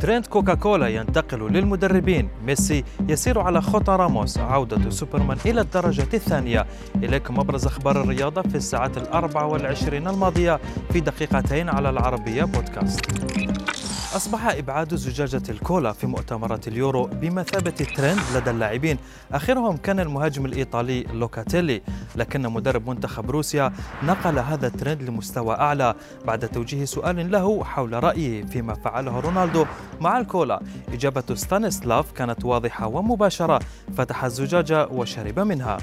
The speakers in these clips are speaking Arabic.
ترند كوكاكولا ينتقل للمدربين. ميسي يسير على خطى راموس. عودة سوبرمان إلى الدرجة الثانية. إليكم أبرز أخبار الرياضة في الساعات الأربع والعشرين الماضية في دقيقتين على العربية بودكاست. أصبح إبعاد زجاجة الكولا في مؤتمرات اليورو بمثابة ترند لدى اللاعبين. آخرهم كان المهاجم الإيطالي لوكاتيلي. لكن مدرب منتخب روسيا نقل هذا الترند لمستوى أعلى بعد توجيه سؤال له حول رأيه فيما فعله رونالدو مع الكولا. إجابة ستانيسلاف كانت واضحة ومباشرة. فتح الزجاجة وشرب منها.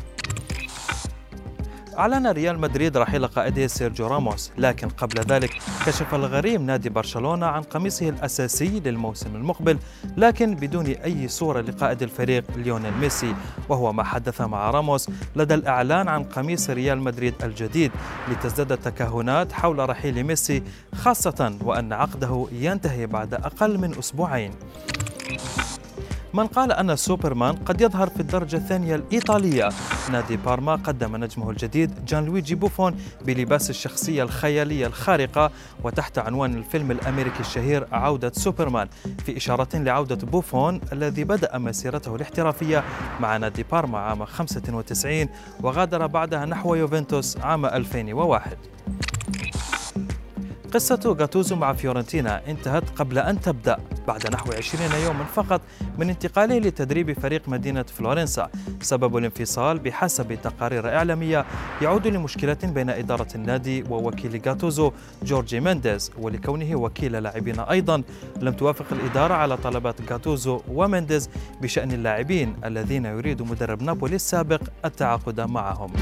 أعلن ريال مدريد رحيل قائده سيرجيو راموس لكن قبل ذلك كشف الغريم نادي برشلونة عن قميصه الأساسي للموسم المقبل لكن بدون أي صورة لقائد الفريق ليونيل ميسي. وهو ما حدث مع راموس لدى الإعلان عن قميص ريال مدريد الجديد لتزداد التكهنات حول رحيل ميسي خاصة وأن عقده ينتهي بعد أقل من أسبوعين. من قال أن سوبرمان قد يظهر في الدرجة الثانية الإيطالية. نادي بارما قدم نجمه الجديد جان لويجي بوفون بلباس الشخصية الخيالية الخارقة وتحت عنوان الفيلم الأمريكي الشهير عودة سوبرمان في إشارة لعودة بوفون الذي بدأ مسيرته الاحترافية مع نادي بارما عام 95 وغادر بعدها نحو يوفنتوس عام 2001 قصة غاتوزو مع فيورنتينا انتهت قبل أن تبدأ. بعد نحو 20 يوما فقط من انتقاله لتدريب فريق مدينة فلورنسا. سبب الانفصال بحسب تقارير إعلامية يعود لمشكلة بين إدارة النادي ووكيل غاتوزو جورجي مينديز ولكونه وكيل لاعبين أيضا. لم توافق الإدارة على طلبات غاتوزو ومينديز بشأن اللاعبين الذين يريد مدرب نابولي السابق التعاقد معهم.